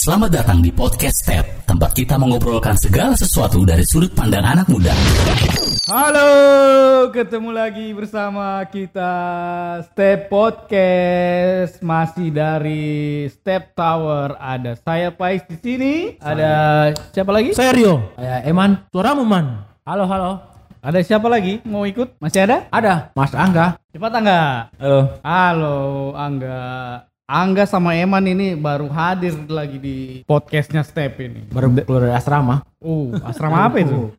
Selamat datang di Podcast Step, tempat kita mengobrolkan segala sesuatu dari sudut pandang anak muda. Halo, ketemu lagi bersama kita Step Podcast masih dari Step Tower. Ada saya Pais di sini, ada siapa lagi? Saya Rio. Saya Eman. Suaramu man. Halo halo. Ada siapa lagi? Mau ikut? Masih ada? Ada Mas Angga. Cepat Angga. Halo. Halo Angga. Angga sama Eman ini baru hadir lagi di podcastnya Step ini. Baru keluar dari asrama. Oh, asrama apa itu?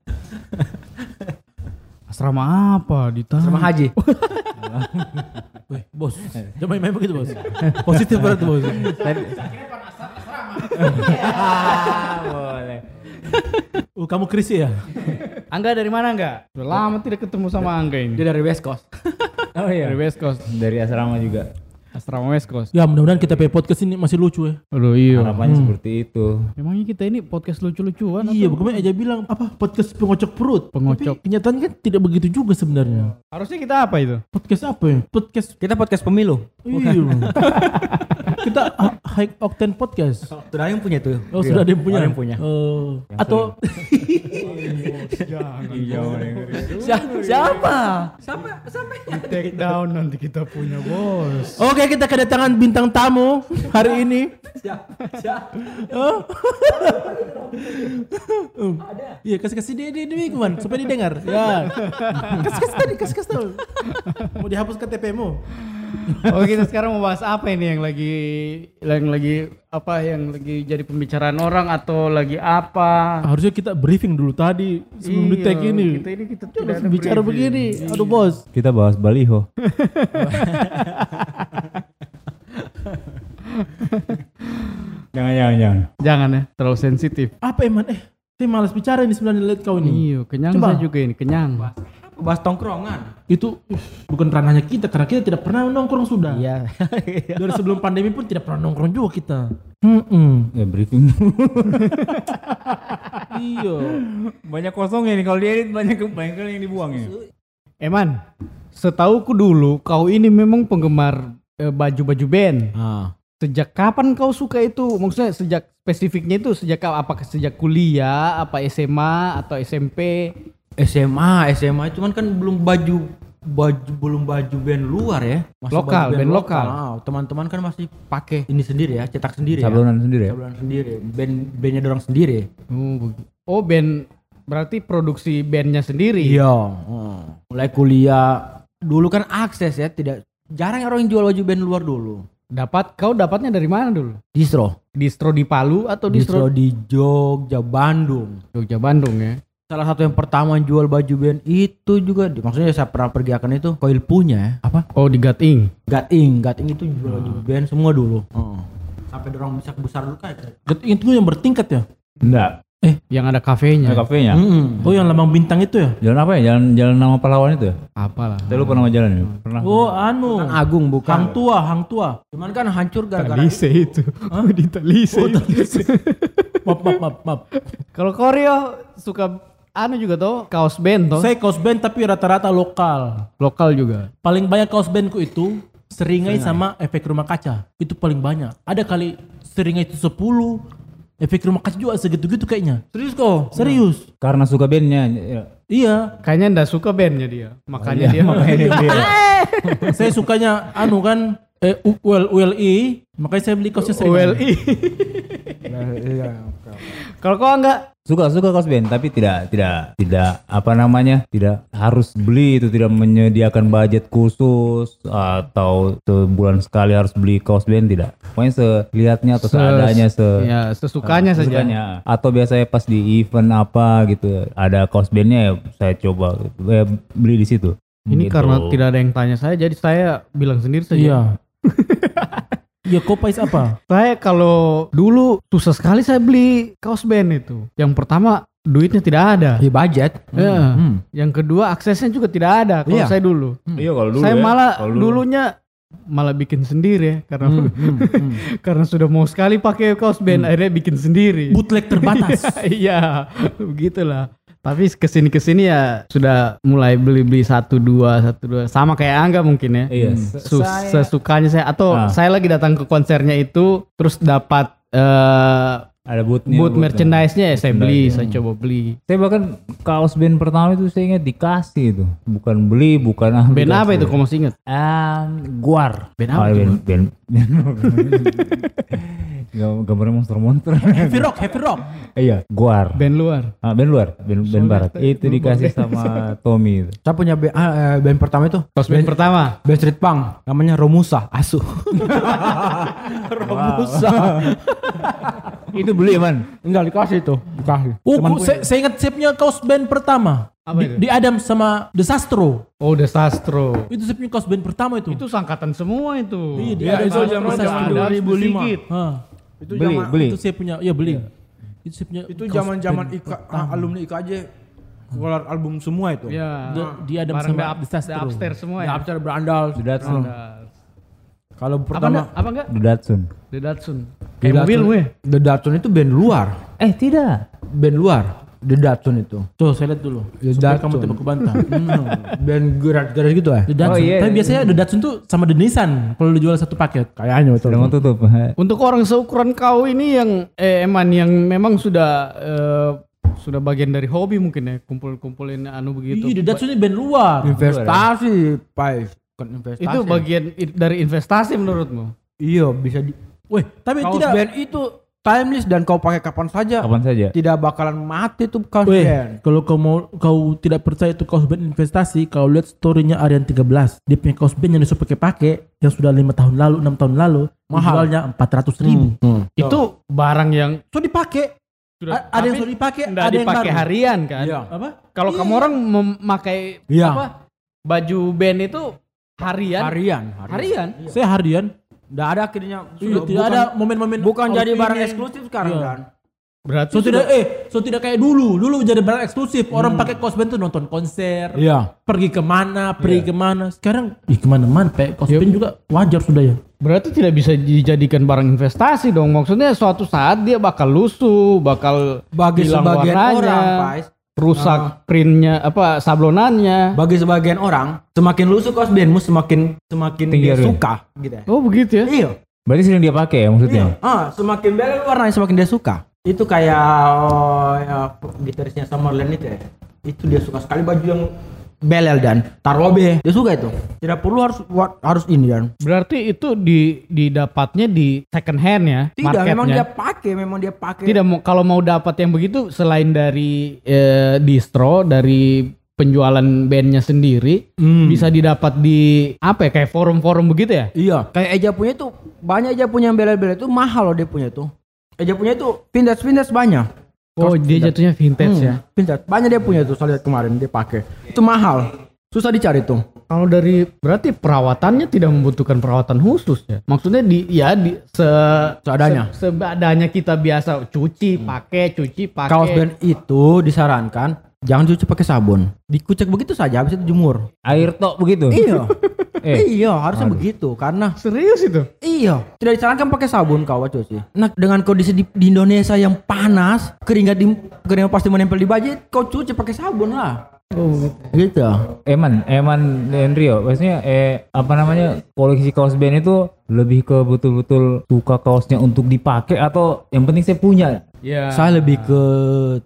Asrama apa? Di Asrama haji. Weh, bos. Jangan main-main begitu, bos. Positif berarti, bos. Boleh. Oh, kamu krisi ya? Angga dari mana Angga? Udah lama tidak ketemu sama Angga ini. Dia dari West Coast. Oh iya, Dari West Coast. dari asrama juga. Asrama West Coast. Ya, mudah-mudahan kita pay podcast ini masih lucu ya. Aduh iya. Harapannya seperti itu. Emangnya kita ini podcast lucu-lucuan Iya, atau? bagaimana aja bilang apa podcast pengocok perut. Pengocok. Tapi kenyataannya kan tidak begitu juga sebenarnya. Harusnya kita apa itu? Podcast apa ya? Podcast Kita podcast pemilu. Iya. kita high octane podcast. Sudah yang punya tuh. Oh, sudah ada yang punya. Ada yang punya. Oh. atau Si- siapa? Take down nanti kita punya bos. Oke, kita kedatangan bintang tamu hari ini. Oh. Um, Iya, kasih kasih dia dia dia Iqman, supaya didengar. Ya. Kasih kasih tadi, kasih kasih tahu. Mau dihapus KTP-mu. Oh kita sekarang mau bahas apa ini yang lagi yang lagi apa yang lagi jadi pembicaraan orang atau lagi apa? Harusnya kita briefing dulu tadi sebelum di Iya, tag ini. Kita ini kita tidak ada bicara briefing. begini. Aduh, bos. Kita bahas baliho. jangan, jangan, jangan. Jangan ya, terlalu sensitif. Apa emang? Eh, saya malas bicara ini sebenarnya lihat kau ini. Iya, kenyang Coba. saya juga ini, kenyang. Bahas tongkrongan. Itu uh, bukan ranahnya kita karena kita tidak pernah nongkrong sudah. Iya. Dari sebelum pandemi pun tidak pernah nongkrong juga kita. Hmm. ya briefing. iya. banyak kosongnya nih kalau dia banyak banyak yang dibuang ya. Eman, setauku dulu kau ini memang penggemar eh, baju-baju band. Ah. Sejak kapan kau suka itu? Maksudnya sejak spesifiknya itu sejak apakah sejak kuliah, apa SMA atau SMP? SMA, SMA cuman kan belum baju baju belum baju band luar ya. Masih Lokal, baju band lokal. Teman-teman kan masih pakai ini sendiri ya, cetak sendiri Sablonan ya. sendiri ya? Sablonan sendiri. Band bandnya dorong sendiri. Oh, oh band berarti produksi bandnya sendiri. Iya. hmm. Mulai kuliah dulu kan akses ya, tidak jarang orang yang jual baju band luar dulu. Dapat kau dapatnya dari mana dulu? Distro. Distro di Palu atau Distro distro, di Jogja, Bandung. Jogja Bandung ya? Salah satu yang pertama yang jual baju band itu juga, maksudnya saya pernah pergi akan itu Coil punya ya. Apa? Oh di Gating. Gating, Gating itu jual baju band semua dulu. Sampai dorong bisa besar dulu kayak. Itu yang bertingkat ya? Enggak. Yang ada kafenya. Ada kafenya. Hmm. Oh, yang lambang bintang itu ya? Jalan apa ya? Jalan jalan nama pahlawan itu ya? Apalah. Saya lupa nama jalan ya. Pernah. Oh, anu. Kan Agung Hang bukan. tua, hang tua. Cuman kan hancur gara-gara Talise itu. di Talise. itu. Maaf, maaf, maaf, maaf. Kalau kau Rio suka anu juga tuh kaos band tuh. Saya kaos band tapi rata-rata lokal. Lokal juga. Paling banyak kaos bandku itu seringai sama efek rumah kaca. Itu paling banyak. Ada kali seringai itu 10, efek rumah kaca juga segitu-gitu kayaknya. Serius kok. Serius. Karena suka bandnya. ya. Iya. Kayaknya ndak suka bandnya dia. Makanya iya, dia makanya dia saya sukanya anu kan eh, U- UL, ULI, makanya saya beli kaosnya seringai. ULI. Kalau kau enggak Suka suka kaos band tapi tidak tidak tidak apa namanya tidak harus beli itu tidak menyediakan budget khusus atau sebulan sekali harus beli kaos band tidak. Pokoknya selihatnya atau Se- seadanya se ya sesukanya saja. sesukanya. Atau biasanya pas di event apa gitu ada kaos bandnya ya saya coba eh, beli di situ. Ini Gitu. karena tidak ada yang tanya saya jadi saya bilang sendiri saja. Iya. Iya, kopais apa? Saya kalau dulu susah sekali saya beli kaos band itu. Yang pertama duitnya tidak ada. Di budget. Ya. Hmm. Yang kedua aksesnya juga tidak ada kalau Iya. saya dulu. Iya kalau dulu saya ya, malah dulu. dulunya malah bikin sendiri ya karena Hmm, hmm, hmm. karena sudah mau sekali pakai kaos band akhirnya bikin sendiri. Bootleg terbatas. Iya, begitulah. Tapi ke sini ke sini ya sudah mulai beli beli satu dua satu dua sama kayak Angga mungkin ya. Iya. Su- sesukanya saya atau Ah. saya lagi datang ke konsernya itu terus dapat eh Ada bootnya. boot bootnya. merchandise-nya ya saya beli, saya coba beli. Saya bahkan kaos band pertama itu saya ingat dikasih itu. Bukan beli, bukan ah, Band dikasih. apa itu kamu masih ingat? Ah, Guar. Band apa Oh, itu, band, band, Gam- Gambarnya monster-monster. Heavy rock, heavy rock. Iya, Guar. Band luar. Ah, band luar, band, band barat. Itu dikasih sama Tommy itu. Saya punya band, ah, eh, band pertama itu. Kaos band pertama. Band street punk. Namanya Romusa. Asu. Romusa. itu beli man. Enggak dikasih itu. Dikasih. Oh, saya, saya ingat saya punya kaos band pertama. Apa di, itu? di Adam sama The Sastro. Oh, The Sastro. Itu saya punya kaos band pertama itu. Itu sangkatan semua itu. Iya, di Ya, Adam itu sama zaman- The zaman Sastro. 2005. Sedikit. Hah. Itu beli, zaman beli. Itu saya punya, iya beli. Itu saya punya itu zaman-zaman IKA, ah, alumni IKJ keluar album semua itu. Ya. The- di Adam Barang sama the, up, The Sastro. the upstairs semua Ya, ya. Abcar berandal. The Datsun. Kalau Apa pertama enggak? Apa enggak? The Datsun. The Datsun. The Kayak mobil Datsun- weh. The Datsun itu band luar. Eh tidak. Band luar. The Datsun itu. Tuh, saya lihat dulu. The Supaya Datsun. kamu tidak kebantah. Hmm, band gerak-gerak gitu ya. The Datsun. Oh, iya. Tapi biasanya The Datsun tuh sama The Nissan kalau dijual satu paket. Kayaknya betul. Sudah mau tutup. Untuk orang seukuran kau ini yang eh, eman yang memang sudah eh, sudah bagian dari hobi mungkin ya kumpul-kumpulin anu begitu. Iya, The Datsun ini band luar. Investasi, Pak. Bukan investasi. Itu bagian dari investasi menurutmu? Iya, bisa di Weh, tapi kaos tidak. band itu timeless dan kau pakai kapan saja. Kapan saja. Tidak bakalan mati tuh kaos Weh, band. kalau kau mau kau tidak percaya itu kaos band investasi, kau lihat storynya Aryan 13. Dia punya kaos band yang disuruh pakai-pakai yang sudah lima tahun lalu, enam tahun lalu, Mahal. jualnya empat ratus ribu. Hmm. Itu barang yang So dipakai. A- ada yang sudah dipakai, ada yang dipakai baru. harian kan? Iya. Apa? Kalau Iya. kamu orang memakai Iya. apa baju band itu harian? Harian, Harian? Saya harian. Tidak ada akhirnya. Iya, sudah tidak bukan- ada momen-momen Bukan jadi barang eksklusif sekarang Iya. kan. Berarti So tidak eh, so tidak kayak dulu. Dulu jadi barang eksklusif. Orang pakai band tuh nonton konser, Iya. pergi ke mana, pergi ke mana. Sekarang ih ke mana-mana pakai kaos band juga wajar sudah ya. Berarti tidak bisa dijadikan barang investasi dong. Maksudnya suatu saat dia bakal lusuh, bakal Bagi sebagian warnanya, orang, Pais. Rusak printnya apa sablonannya. Bagi sebagian orang, semakin lusuh kaos bandmu semakin semakin Tinggi dia suka gitu ya. Oh begitu ya? Iya. Berarti sering dia pakai ya maksudnya. Ah, semakin bela warnanya semakin dia suka. Itu kayak oh, ya, gitarisnya Summerland itu ya. Itu dia suka sekali baju yang belel dan tarlobe. Dia suka itu. Tidak perlu harus harus ini dan. Berarti itu di didapatnya di second hand ya? Tidak, marketnya. memang dia pakai, memang dia pakai. Tidak mau kalau mau dapat yang begitu selain dari eh, distro dari penjualan bandnya sendiri Hmm. bisa didapat di apa ya kayak forum-forum begitu ya? Iya, kayak Eja punya itu banyak Eja punya yang belel-belel itu mahal loh dia punya itu. Eja punya itu vintage vintage banyak. Oh dia vintage. jatuhnya vintage Hmm, ya? Vintage. Banyak dia punya tuh, saya lihat kemarin dia pakai. Itu mahal. Susah dicari tuh. Kalau dari berarti perawatannya tidak membutuhkan perawatan khusus ya? Maksudnya di ya di se Seadanya. se- seadanya kita biasa cuci, pakai, cuci, pakai. Kaos band itu disarankan jangan cuci pakai sabun. Dikucek begitu saja habis itu jemur. Air tok begitu. Iya. Eh. Iya, harusnya begitu karena serius itu? iya, tidak disarankan pakai sabun kau cuci. Nah, dengan kondisi di, di Indonesia yang panas, keringat di keringat pasti menempel di baju, kau cuci pakai sabun lah. Oh, Gitu. Eman, Eman dan Rio, maksudnya eh apa namanya koleksi kaos band itu lebih ke betul-betul suka kaosnya untuk dipakai atau yang penting saya punya. Ya. Saya lebih ke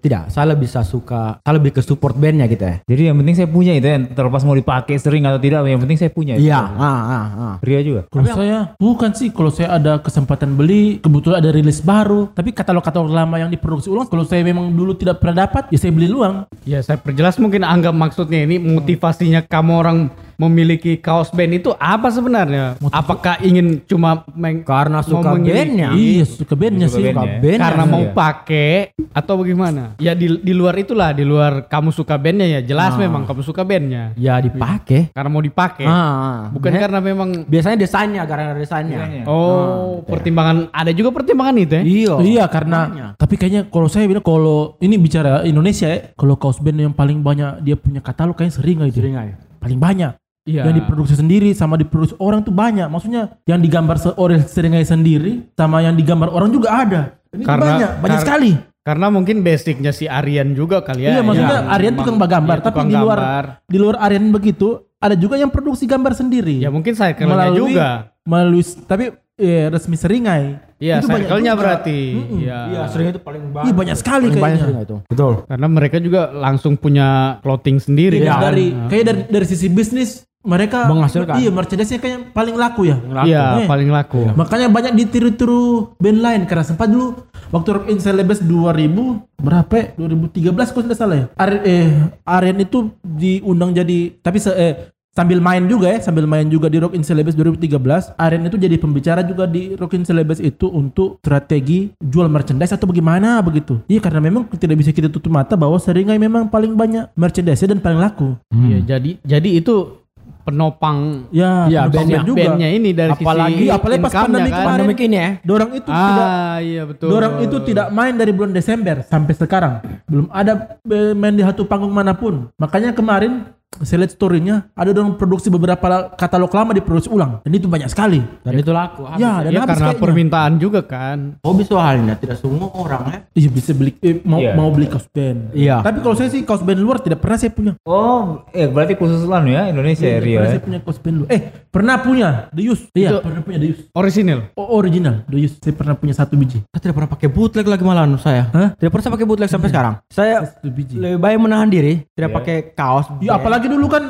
tidak, saya lebih saya suka, saya lebih ke support bandnya gitu ya. Jadi yang penting saya punya itu ya, terlepas mau dipakai sering atau tidak, yang penting saya punya. Iya, ah, ah, ah. Ria juga. Kalau saya bukan sih kalau saya ada kesempatan beli, kebetulan ada rilis baru, tapi katalog-katalog lama yang diproduksi ulang kalau saya memang dulu tidak pernah dapat, ya saya beli ulang. Ya saya perjelas mungkin anggap maksudnya ini motivasinya kamu orang memiliki kaos band itu apa sebenarnya? Apakah ingin cuma meng- Karena mau suka memiliki- bandnya. Iya, suka bandnya Suka sih. bandnya. Suka bandnya. Karena mau Iya. pakai atau bagaimana? Ya di di luar itulah, di luar kamu suka bandnya ya jelas memang kamu suka bandnya. Ya dipakai. Karena mau dipakai, Ah, bukan Biasanya- karena memang. biasanya desainnya karena desainnya. Oh, pertimbangan ada juga pertimbangan itu ya? Iya. Iya karena Makanya. tapi kayaknya kalau saya bilang kalau ini bicara Indonesia ya, kalau kaos band yang paling banyak dia punya katalog kayaknya sering aja. Seringai. Paling banyak. Iya. Yang diproduksi sendiri sama diproduksi orang tuh banyak. Maksudnya yang digambar seorang seringai sendiri sama yang digambar orang juga ada. Ini Karena- banyak, banyak kar- sekali. Karena mungkin basicnya si Aryan juga kali ya. iya, maksudnya yang Aryan memang- tukang gambar, iya, tapi tukang di luar gambar. di luar Aryan begitu ada juga yang produksi gambar sendiri. Ya mungkin saya kerja juga. melalui tapi eh, resmi seringai. Iya, banyak juga. berarti. Iya. Iya, sering itu paling banyak. Iya banyak sekali Paling banyak kayaknya. sering itu. Betul. Karena mereka juga langsung punya clothing sendiri Iya, kan. dari kayak dari dari sisi bisnis mereka Menghasilkan. Iya, merchandise-nya kayak paling laku ya. Iya, Eh, paling laku. Makanya banyak ditiru-tiru band lain karena sempat dulu waktu Rock in Celebes 2000 berapa? ya? 2013 kalau tidak salah ya. Ar eh Aryan itu diundang jadi tapi se eh, sambil main juga ya, sambil main juga di Rock in Celebes 2013. Aryan itu jadi pembicara juga di Rock in Celebes itu untuk strategi jual merchandise atau bagaimana begitu. Iya karena memang tidak bisa kita tutup mata bahwa Seringai memang paling banyak merchandise dan paling laku. Iya, jadi jadi itu penopang Ya, Iya, penopang bandnya band juga. bandnya ini dari Apalagi- sisi apalagi pas income-nya pandemi kan. kemarin. Pandemik ini ya. Dorang itu tidak Ah, iya betul. Dorang itu tidak main dari bulan Desember sampai sekarang. Belum ada eh, main di satu panggung mana pun. Makanya kemarin saya lihat story-nya ada dorang produksi beberapa katalog lama diproduksi ulang dan itu banyak sekali. Dan itu laku. Ya, dan Ya habis karena kayaknya. permintaan juga kan. Hobi soalnya tidak semua orang ya. Iya bisa beli eh, mau Iya. mau beli kaos band. Iya. Tapi kalau saya sih kaos band luar tidak pernah saya punya. Oh, eh berarti khusus lan ya Indonesia area. pernah ya. saya punya kaos band luar. Eh pernah punya The Use. Iya pernah punya The Use. Original. Oh, original The Use. Saya pernah punya satu biji. Saya tidak pernah pakai bootleg lagi malah saya. Hah? Tidak pernah saya pakai bootleg sampai sekarang. Saya Satu biji. lebih baik menahan diri, tidak pakai kaos. Ya apalagi dulu kan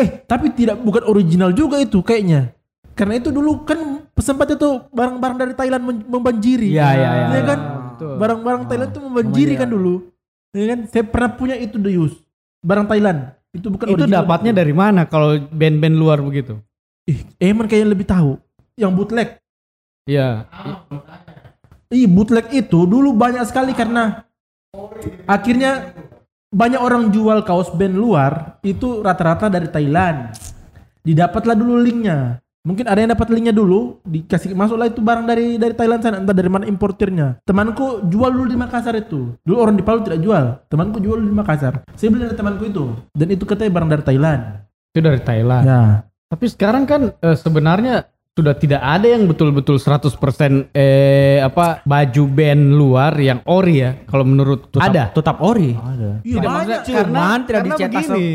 eh tapi tidak bukan original juga itu kayaknya. Karena itu dulu kan sempat itu barang-barang dari Thailand membanjiri. Iya, iya, iya. Iya kan? Betul. Barang-barang Thailand itu membanjiri kan dulu. Iya kan? Saya pernah punya itu The Use. Barang Thailand. Itu bukan Itu original. dapatnya dari mana kalau band-band luar begitu? Ih, Eman kayaknya lebih tahu. Yang bootleg. Iya. Ih, bootleg itu dulu banyak sekali karena akhirnya banyak orang jual kaos band luar itu rata-rata dari Thailand. Didapatlah dulu linknya. Mungkin ada yang dapat linknya dulu, dikasih masuklah itu barang dari dari Thailand sana, entah dari mana importirnya. Temanku jual dulu di Makassar itu. Dulu orang di Palu tidak jual. Temanku jual dulu di Makassar. Saya beli dari temanku itu. Dan itu katanya barang dari Thailand. Itu dari Thailand. Ya. Tapi sekarang kan eh, sebenarnya sudah tidak ada yang betul-betul 100% eh apa baju band luar yang ori ya kalau menurut ada. Tetap ori. Iya, Tidak, banyak. maksudnya cuman karena, tidak karena dicetak begini.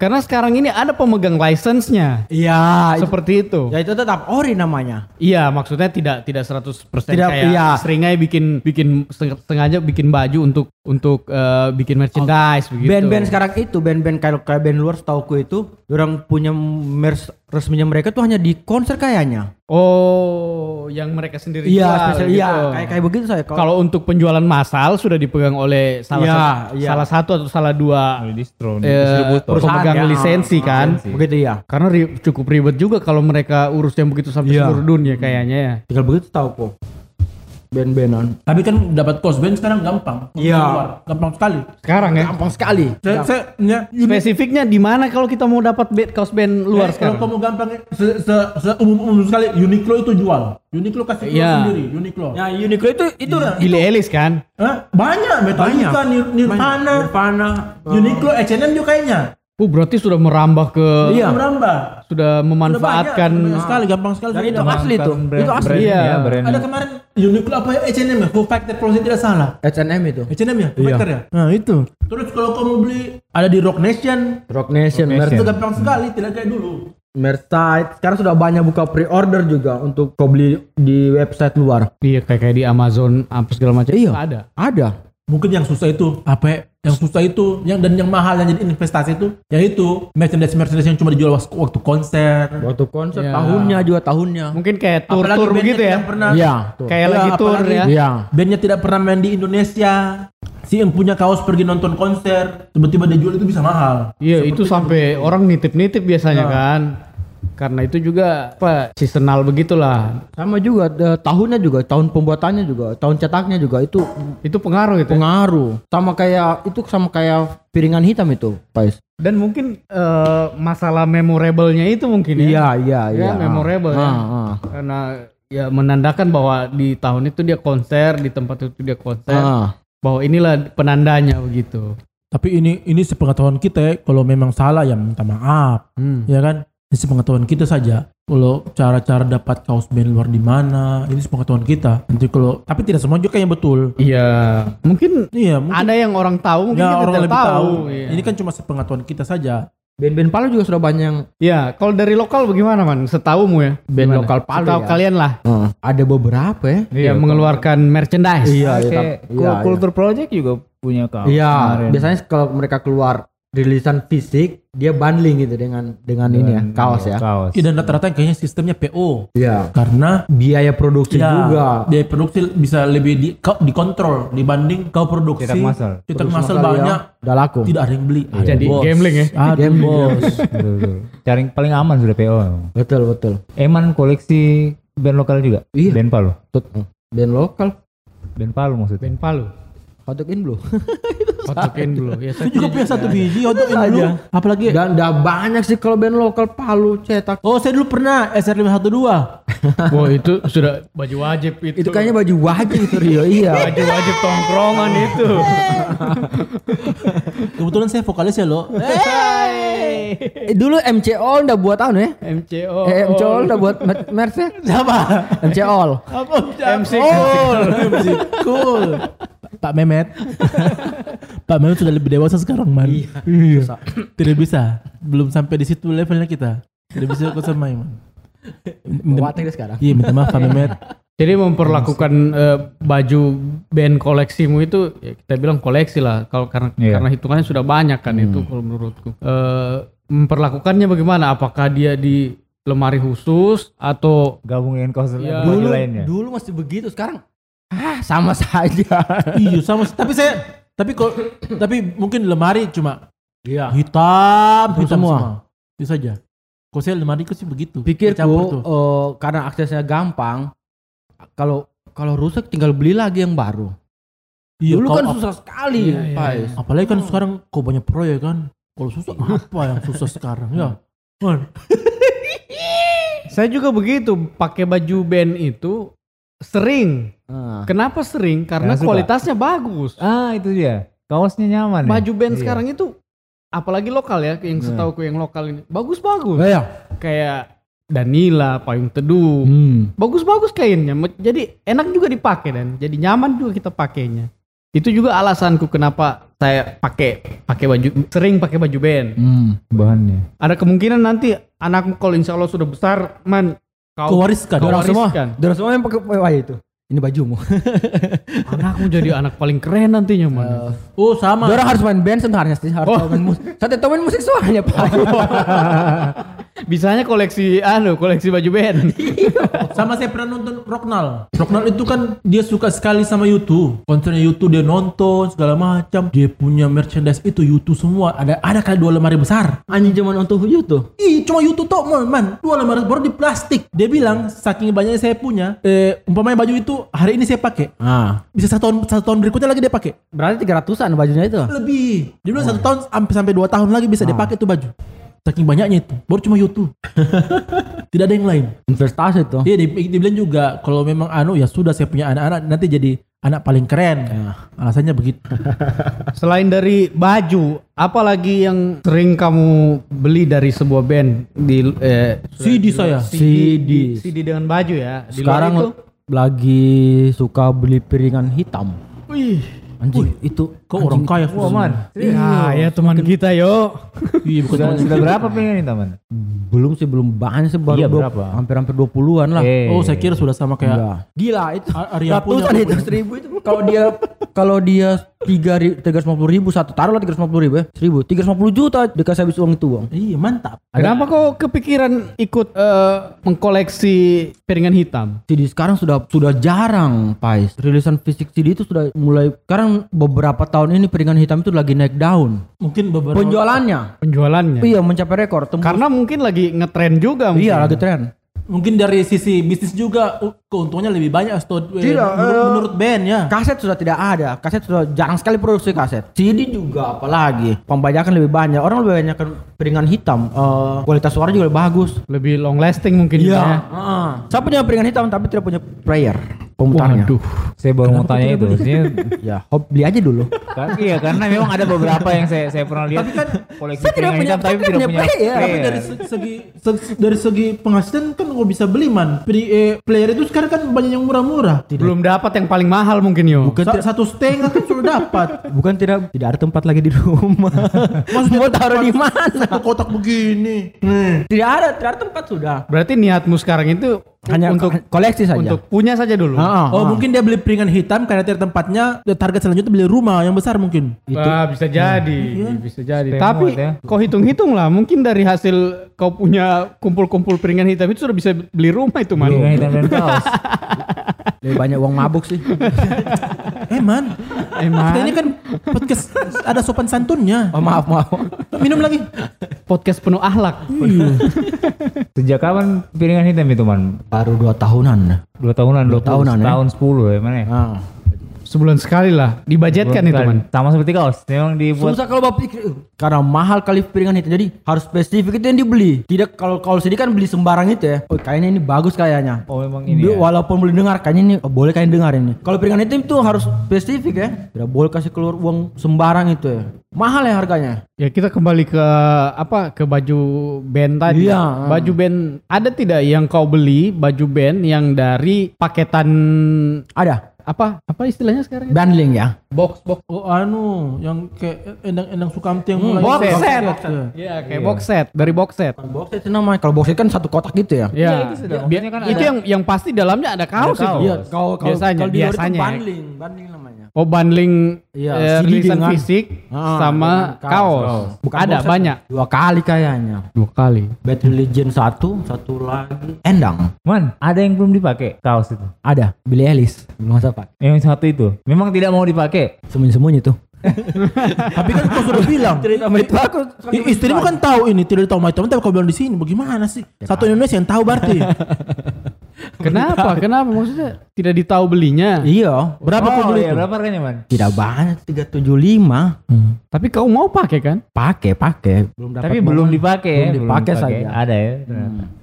Karena sekarang ini ada pemegang license-nya. Iya. Seperti itu. Ya itu tetap ori namanya. Iya, maksudnya tidak tidak 100% Tidak, kayak iya. seringai bikin bikin seng- sengaja bikin baju untuk untuk eh, bikin merchandise begitu. Band-band sekarang itu, band-band kayak kayak band luar setauku itu, orang punya merch resminya mereka tuh hanya di konser kayaknya. Oh, yang mereka sendiri Iya, jual spesial gitu. iya, kayak kayak begitu saya. Kalau untuk penjualan massal sudah dipegang oleh salah Iya, satu, iya. salah satu atau salah dua Oleh distro, eh, pemegang ya. lisensi kan. Lisensi. begitu ya. Karena ri- cukup ribet juga kalau mereka urus yang begitu sampai Iya. seluruh dunia kayaknya ya. Tinggal begitu tahu kok. Band-bandan. Tapi kan dapat kaos band sekarang gampang. Iya. Keluar. Gampang sekali. Sekarang ya. Gampang sekali. Saya, saya ya, unit Spesifiknya di mana kalau kita mau dapat band, kaos band luar Eh, sekarang? Kalau kamu gampang se, se, se umum, umum sekali Uniqlo itu jual. Uniqlo kasih Iya. sendiri, Uniqlo. Ya Uniqlo itu itu Billy Ellis kan? Hah? Banyak, Metallica, Nir- Nirvana, Nirvana. Uniqlo, H&M juga kayaknya. Oh berarti sudah merambah ke Iya. Merambah. sudah Sudah memanfaatkan banyak, banyak sekali, gampang sekali. Dan itu Sudah. asli tuh. brand, Itu asli. brand, Iya. ya, brand. Ada kemarin Uniqlo apa ya? H&M ya? Foo Fighter kalau saya tidak salah. H&M itu. H&M ya? Foo Fighter ya? Nah itu. Terus kalau kamu beli ada di Rock Nation. Rock Nation, Rock merch Itu gampang sekali, tidak kayak dulu. merch site. Sekarang sudah banyak buka pre-order juga untuk kau beli di website luar. Iya kayak kayak di Amazon apa segala macam Iya. ada. Ada. Mungkin yang susah itu apa ya? Yang susah itu yang dan yang mahal yang jadi investasi itu yaitu merchandise merchandise yang cuma dijual waktu, konser. Waktu konser Iya. tahunnya juga tahunnya. Mungkin kayak Apalagi tur-tur bandnya begitu ya. Pernah, Iya. tuh. Kayak Iya, lagi tour apalagi- ya. Iya. bandnya tidak pernah main di Indonesia. Si yang punya kaos pergi nonton konser, tiba-tiba dia jual itu bisa mahal. Iya itu sampai orang nitip-nitip biasanya kan. Karena itu juga apa seasonal begitulah. Sama juga eh, tahunnya juga, tahun pembuatannya juga, tahun cetaknya juga itu Itu pengaruh gitu. ya. pengaruh. Sama kayak itu sama kayak piringan hitam itu, Pais. Dan mungkin eh, masalah memorable-nya itu mungkin ya. Iya, iya, Ya, iya. memorable ya. Ah, ah. Karena ya menandakan bahwa di tahun itu dia konser, di tempat itu dia konser. Ah. Bahwa inilah penandanya begitu. Tapi ini ini sepengetahuan kita ya, kalau memang salah ya minta maaf, Hmm. ya kan? Ini sepengetahuan kita saja. Kalau cara-cara dapat kaos band luar di mana, ini sepengetahuan kita. Nanti kalau tapi tidak semua juga yang betul. Iya, mungkin Iya, mungkin ada yang orang tahu, mungkin ya kita orang tidak lebih tahu. Iya. Ini kan cuma sepengetahuan kita saja. Band-band Palu juga sudah banyak yang Ya, kalau dari lokal bagaimana man? Setahumu ya? band Gimana? lokal Palu Setahu ya. kalian lah. Eh, ada beberapa ya. yang mengeluarkan merchandise. Iya, iya, Kayak tapi- Kul- iya, Culture Project juga punya kaos. Iya, kemarin. biasanya kalau mereka keluar rilisan fisik, dia bundling gitu dengan dengan ini ya, kaos ya. Kaos. Iya, dan rata-rata kayaknya sistemnya PO. Iya. Karena Biaya produksi ya, juga. biaya produksi bisa lebih di, kau- dikontrol dibanding kau produksi. Cetak massal. Cetak massal banyak, ya, udah laku. tidak ada yang beli. Aduh, Jadi bos. gambling ya? Aduh, Gambling, bos. Betul, betul. Cari paling aman sudah PO. Betul, betul. Eman koleksi band lokal juga. Iya. Band Palu. Band lokal. Band Palu maksudnya. Band Palu. Hotok in blue. Kotokin dulu. Ya, saya Itu juga punya satu biji untuk dulu. Apalagi Dan udah banyak sih kalau band lokal Palu cetak. Oh, saya dulu pernah SR512. Wah itu sudah baju wajib itu. Itu kayaknya baju wajib itu Rio. iya. baju wajib tongkrongan itu. Kebetulan saya vokalis ya, lo. Eh, dulu MCO udah buat tahun ya? MCO. Eh, MCO udah buat mer- merch ya? Siapa? MCO. Apa? MC Cool. MC cool. Pak Mehmet. Pak Mehmet sudah lebih dewasa sekarang, man. Iya. Tidak bisa. Belum sampai di situ levelnya kita. Tidak bisa ikut sama man. Minta, sekarang. iya, minta maaf Pak Mehmet. Jadi memperlakukan eh, baju band koleksimu itu ya kita bilang koleksi lah kalau karena Iya. karena hitungannya sudah banyak kan itu kalau menurutku. Eh, memperlakukannya bagaimana? Apakah dia di lemari khusus atau Gabungin kaos Iya. baju Dulu, lainnya. dulu masih begitu. Sekarang ah sama saja. iya, sama. Tapi saya, tapi kok, tapi mungkin lemari cuma Iya. hitam, Hitam semua. semua. Itu saja. Kok saya lemari sih begitu. Pikirku eh, karena aksesnya gampang. Kalau kalau rusak tinggal beli lagi yang baru. Iya, Dulu kan susah sekali, Iya, iya, Pais. Apalagi kan sekarang kau banyak proyek kan. Kalau susah apa yang susah sekarang ya? Man, saya juga begitu pakai baju band itu sering. Ah. Kenapa sering? Karena suka. kualitasnya bagus. Ah, itu dia. Kaosnya nyaman ya? Baju band Iya. sekarang itu apalagi lokal ya, yang setahuku yang lokal ini bagus-bagus. Iya. Kayak Danila, Payung Teduh. Hmm. Bagus-bagus kainnya. Jadi enak juga dipakai dan jadi nyaman juga kita pakainya. Itu juga alasanku kenapa saya pakai pakai baju sering pakai baju band. Hmm. Bahannya. Ada kemungkinan nanti anakmu kalau insya Allah sudah besar, man kau kau wariskan. Kau Dorang semua, dorang semua yang pakai wah itu. Ini bajumu. anakmu jadi anak paling keren nantinya man. Oh sama. Dorang harus main band sebenarnya sih, harus tahu main musik. Satu tahu main musik soalnya, Pak. Bisanya koleksi anu, koleksi baju band. Sama saya pernah nonton Rocknal. Rocknal itu kan dia suka sekali sama YouTube. Konsernya YouTube dia nonton segala macam. Dia punya merchandise itu YouTube semua. Ada ada kali dua lemari besar. Anjing zaman untuk YouTube. Ih, cuma YouTube tok man, man. Dua lemari baru di plastik. Dia bilang saking banyaknya saya punya, eh, umpamanya baju itu hari ini saya pakai, Ah. bisa satu tahun satu tahun berikutnya lagi dia pakai. Berarti 300-an bajunya itu. Lebih. Dia bilang satu tahun sampai sampai dua tahun lagi bisa dia pakai tuh baju. Saking banyaknya itu. Baru cuma YouTube. Tidak ada yang lain. Investasi tuh. Iya, di- dibilang juga kalau memang anu ya sudah saya punya anak-anak nanti jadi anak paling keren. Alasannya begitu. Selain dari baju, apalagi yang sering kamu beli dari sebuah band di eh, CD saya. CD. CD dengan baju ya. Di Sekarang itu, lagi suka beli piringan hitam. wih, Anjing, itu Kok orang kaya Wah, man. ya, ya teman kita yo. Iya, bukan Sudah, teman sudah berapa pengen ini, teman? belum sih belum banyak sih baru Iya, dua- berapa? hampir-hampir 20-an lah. Eh. Oh, saya kira sudah sama kayak Enggak. Gila itu A- Arya punya ratusan itu seribu itu kalau dia kalau dia tiga tiga ratus ribu satu taruhlah tiga ratus ribu ya seribu tiga ratus juta dikasih habis uang itu bang Iya, mantap. Kenapa kok kepikiran ikut eh, mengkoleksi piringan hitam? CD sekarang sudah sudah jarang Pais rilisan fisik CD itu sudah mulai sekarang beberapa tahun ini piringan hitam itu lagi naik daun Mungkin beberapa penjualannya Penjualannya. iya mencapai rekor tembus Karena mungkin lagi ngetren juga. mungkin. iya lagi tren mungkin dari sisi bisnis juga keuntungannya lebih banyak atau eh, Tidak, menurut, eh, menurut band ya. Kaset sudah tidak ada, kaset sudah jarang sekali produksi kaset. CD juga apalagi, pembajakan lebih banyak. Orang lebih banyak kan piringan hitam, Eh, kualitas suara juga lebih bagus. Lebih long lasting mungkin juga ya. Heeh. Saya punya piringan hitam tapi tidak punya player pemutarnya. Waduh. Saya baru mau tanya itu. Maksudnya Ya, hob beli aja dulu. Kan- iya karena memang ada beberapa yang saya saya pernah lihat koleksi Saya tidak piringan punya- hitam tapi tidak punya punya player. Tapi dari se- segi se- dari segi penghasilan kan nggak bisa beli man. Pri, eh, player itu sekarang kan banyak yang murah-murah. Belum dapat yang paling mahal mungkin yo. Sa- satu setengah kan sudah dapat. Bukan tidak tidak ada tempat lagi di rumah. Maksudnya mau taruh di mana? Satu kotak begini. Nih. Tidak ada, tidak ada tempat sudah. Berarti niatmu sekarang itu Hanya untuk ko- koleksi saja. untuk punya saja dulu. Ah, Oh, ah. mungkin dia beli piringan hitam karena tiap tempatnya target selanjutnya beli rumah yang besar mungkin. Ah, bisa jadi, bisa jadi. Remote Tapi ya. kau hitung-hitung lah, mungkin dari hasil kau punya kumpul-kumpul piringan hitam itu sudah bisa beli rumah itu man. Piringan hitam dan kaos. Lebih banyak uang mabuk sih. Eh man, Man. kita ini kan podcast ada sopan santunnya. Oh maaf maaf. Minum lagi. Podcast penuh ahlak. Sejak kapan piringan hitam itu man? Baru dua tahunan. Dua tahunan, dua, tahunan, ya? tahun sepuluh ya mana? ya? Ah. Sebulan sekali lah, dibajetkan itu man. Sama seperti kaos, memang dibuat Susah kalau bapak pikir "Uh, karena mahal kali piringan itu jadi harus spesifik itu yang dibeli. Tidak kalau kalau sini kan beli sembarang itu ya. Oh kayaknya ini bagus kayaknya. Oh memang ini Dia- ya. Walaupun boleh dengar kayaknya ini oh, boleh kalian dengar ini. Kalau piringan itu itu harus spesifik ya. Tidak boleh kasih keluar uang sembarang itu ya. Mahal ya harganya. Ya kita kembali ke apa ke baju band tadi. Iya. Baju band ada tidak yang kau beli baju band yang dari paketan Ada apa apa istilahnya sekarang? bundling ya. Box box Oh anu, yang kayak endang-endang Sukamti yang mulai box box set. set. Iya kayak box set dari box set. Box set itu namanya. Kalau box set kan satu kotak gitu ya. Ya, itu sudah. Bi- Maksudnya kan itu ada- yang yang pasti dalamnya ada kaos, Ada kaos. itu. Iya, kalau kalau biasanya kalau itu biasanya. ya. bundling, bundling. Oh bundling Iya, eh, CD rilisan dengan- fisik Ah, sama dengan kaos. Bukan ada box set. banyak. Dua kali kayaknya. Dua kali. Battle Legend satu, satu lagi endang. Man, ada yang belum dipakai kaos itu. Ada, Billy Ellis. Belum masa pak. Yang satu itu, memang tidak mau dipakai. Sembunyi-sembunyi tuh. Tapi kan kau sudah bilang. Cerita sama itu aku. Istrimu kan tahu ini tidak tahu my teman tapi kau bilang di sini bagaimana sih? Satu Indonesia yang tahu berarti. Kenapa? Kenapa? Maksudnya tidak ditahu belinya. Iya. Berapa kau oh, beli iya, itu? berapa harganya man? Tidak banyak, 375. Tapi kau mau pakai kan? Pakai, pakai. Belum dapat Tapi belum dipakai ya. Belum dipakai saja. Ada ya.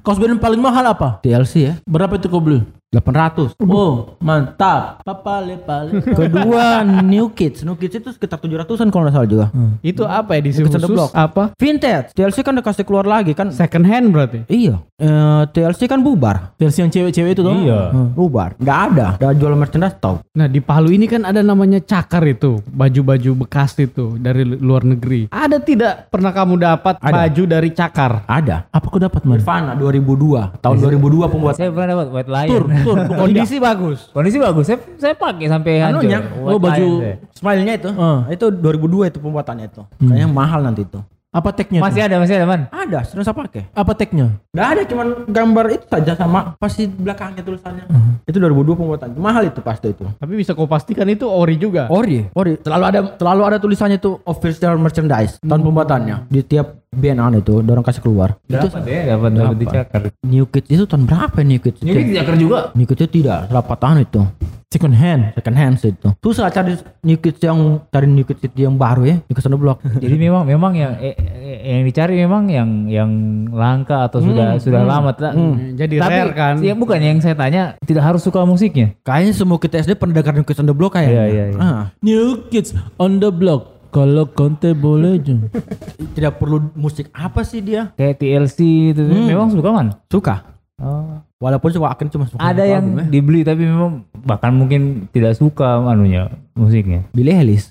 Kaos band yang paling mahal apa? TLC ya. Berapa itu kau beli? 800. Oh, mantap. Papale pale. Kedua New Kids. New Kids itu sekitar 700-an kalau nggak salah juga. Itu apa ya di khusus Blok. apa? Vintage. TLC kan udah kasih keluar lagi kan. Second hand berarti. Iya. Eh, TLC kan bubar. Versi yang cewek-cewek itu tuh. Iya. Hmm, bubar. Nggak ada. Udah jual merchandise tau. Nah di Palu ini kan ada namanya cakar itu baju-baju bekas itu dari lu- luar negeri. Ada tidak pernah kamu dapat Ada. baju dari cakar? Ada. Apa kau dapat, Man? Nirvana 2002. Tahun 2002 pembuat. Saya pernah dapat White Lion. Tur, tur. Kondisi bagus. Kondisi bagus. Saya saya pakai sampai hancur. Anunya, oh, baju-. Smile-nya itu. Ah. Itu 2002 itu pembuatannya itu. Kayaknya mahal nanti itu. Apa tagnya? Masih tuh? ada, masih ada man. Ada, sudah saya pakai. Apa tagnya? Nggak ada, cuman gambar itu saja sama pasti belakangnya tulisannya. Itu 2002 pembuatan. Mahal itu pasti itu. Tapi bisa kau pastikan itu ori juga. Ori, ori. Selalu ada selalu ada tulisannya itu official merchandise tahun pembuatannya di tiap band an itu dorong kasih keluar. Itu Dapat ya, dapat dapat dicakar. New Kids itu tahun berapa ya New Kids? Ini dicakar juga. New Kids itu tidak, berapa tahun itu? Second hand. Second hand itu. Susah cari New Kids yang cari New Kids yang baru ya di Ke sana Blok. Jadi memang memang yang eh, eh, yang dicari memang yang yang langka atau sudah sudah lama. tak? Jadi Tapi rare kan. ya bukan yang saya tanya tidak harus suka musiknya. Kayaknya semua kita SD pernah dengar New Kids on the Block kayaknya. Iya, iya, iya. Ah, New Kids on the Block. Kalau konte boleh jom. tidak perlu musik apa sih dia? Kayak TLC itu memang suka man. Suka. Oh. Walaupun cuma akan cuma suka Ada yang album, ya. dibeli tapi memang bahkan mungkin tidak suka anunya musiknya. Billy Ellis.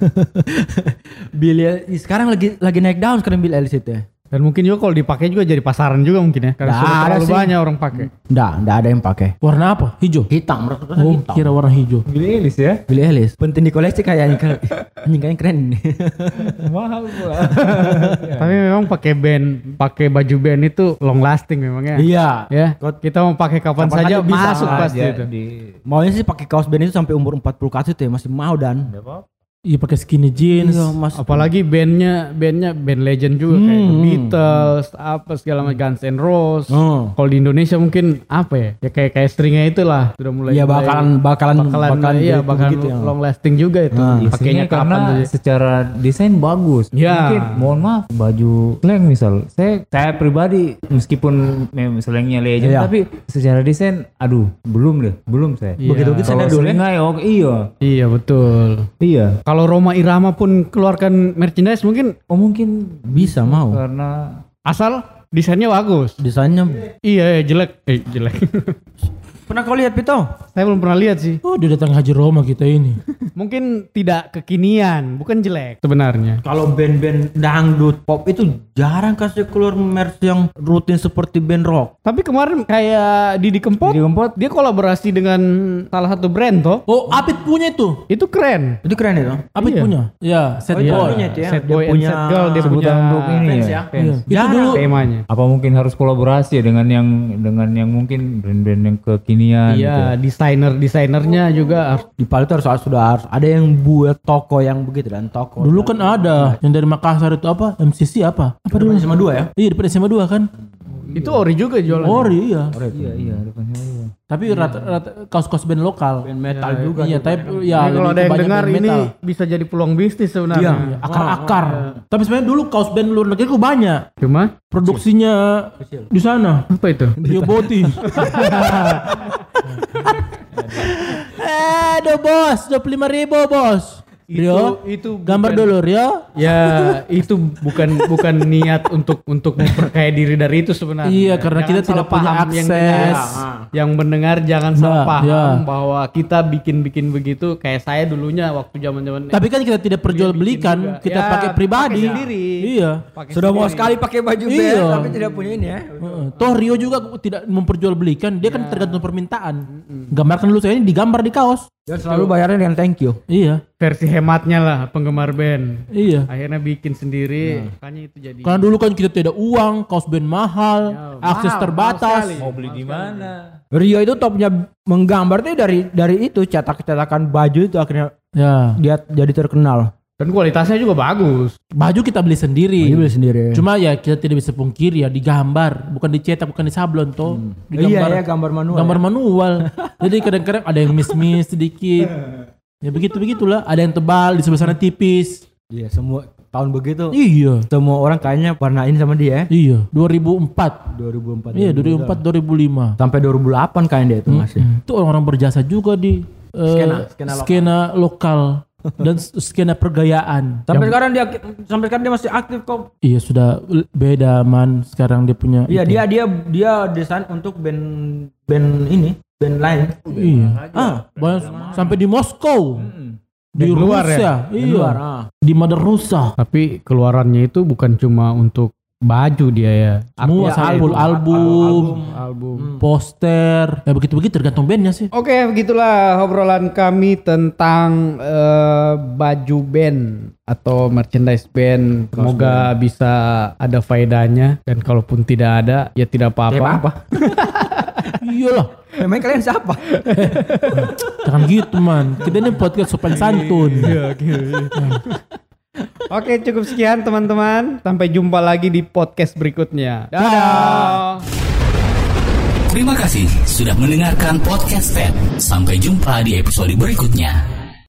Billy Ellis sekarang lagi lagi naik daun sekarang Billy Ellis itu. ya. Dan mungkin juga kalau dipakai juga jadi pasaran juga mungkin ya. Karena Nggak sudah ada terlalu sih. banyak orang pakai. Nggak, nggak ada yang pakai. Warna apa? Hijau. Hitam, Oh, hitam. kira warna hijau. Billy Ellis ya? Billy Ellis. Penting di koleksi kayaknya. Anjing kayaknya keren ini. Mahal pula. Tapi memang pakai band, pakai baju band itu long lasting memangnya. iya. Ya, kita mau pakai kapan, Kapan saja masuk pasti Aja itu. di Maunya sih pakai kaos band itu sampai umur 40 ke atas itu ya masih mau dan. Iya pakai skinny jeans. Iya, mas. Apalagi bandnya, bandnya band legend juga kayak The Beatles, apa segala macam Guns N' Roses. Oh. Kalau di Indonesia mungkin apa ya? Ya kayak kayak stringnya itulah sudah mulai. Iya bakalan bakalan bakalan, bakalan iya gitu- bakalan gitu ya. long lasting juga itu. Nah, Pakainya karena saja. secara desain bagus. Ya. Mungkin mohon maaf baju slang misal. Saya saya pribadi meskipun mem- slangnya legend Iya. tapi secara desain aduh belum deh, belum saya. Iya. Begitu gitu Kalau saya dulu ya. iya. Iya betul. Iya. Kalau Kalau Roma Irama pun keluarkan merchandise mungkin Oh mungkin bisa mau. Karena asal desainnya bagus. Desainnya. Iya, iya, jelek. Eh, jelek. Pernah kau lihat Pito? Saya belum pernah lihat sih. Oh, dia datang haji Roma kita ini. Mungkin tidak kekinian, bukan jelek sebenarnya. Kalau band-band dangdut pop itu jarang kasih keluar merch yang rutin seperti band rock. Tapi kemarin kayak Didi Kempot, Didi Kempot. dia kolaborasi dengan salah satu brand toh. Oh, Apit punya itu. Itu keren. Itu keren itu. Apit Iya. punya. Ya, set Oh, boy. punya itu ya. Set Dia boy and punya set girl dia punya untuk ini fans ya. ya. fans. Iya. Itu dulu temanya. Apa mungkin harus kolaborasi ya dengan yang dengan yang mungkin brand-brand yang kekinian gitu. Iya, desainer desainernya juga harus- Di Palu itu harus, harus sudah harus ada yang buat toko yang begitu dan toko. Dulu kan ada yang dari Makassar itu apa? MCC apa? Apa dulu? sama dua ya. Iya, depan SMA 2 kan? itu ori juga jualan. Ori iya. Iya, iya, iya. Tapi rata, rata kaos-kaos band lokal. Band metal juga. Iya, tapi ya Ini kalau lebih ada yang dengar ini metal. bisa jadi peluang bisnis sebenarnya. Iya. akar-akar. Tapi sebenarnya dulu kaos band luar negeri kok banyak. Cuma Produksinya di sana. apa itu? Rio Boti. eh, do bos, 25 ribu bos. Rio, itu gambar bukan- dulu Rio. Ya itu bukan bukan niat untuk untuk memperkaya diri dari itu sebenarnya. Iya, karena kita salah tidak punya paham yang akses. dengar. Yang mendengar jangan Nah, salah paham ya. bahwa kita bikin-bikin begitu kayak saya dulunya waktu zaman-zaman Tapi kan kita tidak perjualbelikan, juga. kita Ya, pakai pribadi. pakai sendiri. Iya. Pakai Sudah mau sekali pakai baju Iya. band tapi tidak punya ini ya. Heeh. Toh Rio juga tidak memperjualbelikan, dia kan tergantung permintaan. Gambarkan dulu saya ini digambar di kaos. Dan selalu bayarnya dengan thank you. Iya, versi hematnya lah penggemar band. iya. Akhirnya bikin sendiri, makanya itu jadi. Karena dulu kan kita tidak uang, kaos band mahal, akses mahal, terbatas. mahal. Mau beli di mana? Rio itu topnya menggambar tuh dari dari itu cetak-cetakan baju itu akhirnya Ya, dia jadi terkenal. Dan kualitasnya juga bagus. baju kita beli sendiri. Dia beli sendiri. Cuma ya kita tidak bisa pungkiri ya digambar, bukan dicetak, bukan disablon toh. iya ya gambar manual. gambar ya. manual. Jadi kadang-kadang ada yang miss-miss sedikit. Ya begitu begitulah. Ada yang tebal di sebelah sana tipis. Iya semua tahun begitu. Iya, Semua orang kayaknya warnain sama dia ya. iya. 2004. 2004. Iya 2004 2005. Sampai 2008 kayaknya dia itu masih. Itu orang-orang berjasa juga di eh, Skena, skena skena, lokal. Dan skena pergayaan. Sampai sekarang dia sampai sekarang dia masih aktif kok. Iya sudah beda man sekarang dia punya. Iya itu. dia dia dia desain untuk band band ini band lain. Iya. Ah, banyak- sampai di Moskow. Di Di luar Rusia. ya? Di Iya. luar. Ah. Di Mother Rusia. Tapi keluarannya itu bukan cuma untuk baju dia ya. Semua Ya, sampul album, album, Album. poster. Ya begitu-begitu tergantung bandnya sih. Oke, begitulah obrolan kami tentang eh, baju band atau merchandise band. Semoga bisa ada faedahnya dan kalaupun tidak ada ya tidak apa-apa. apa? Iyalah. Memang kalian siapa? Jangan gitu man. Kita ini podcast sopan santun. Oke, cukup sekian teman-teman. Sampai jumpa lagi di podcast berikutnya. Dadah. Terima kasih sudah mendengarkan podcast Ted. Sampai jumpa di episode berikutnya.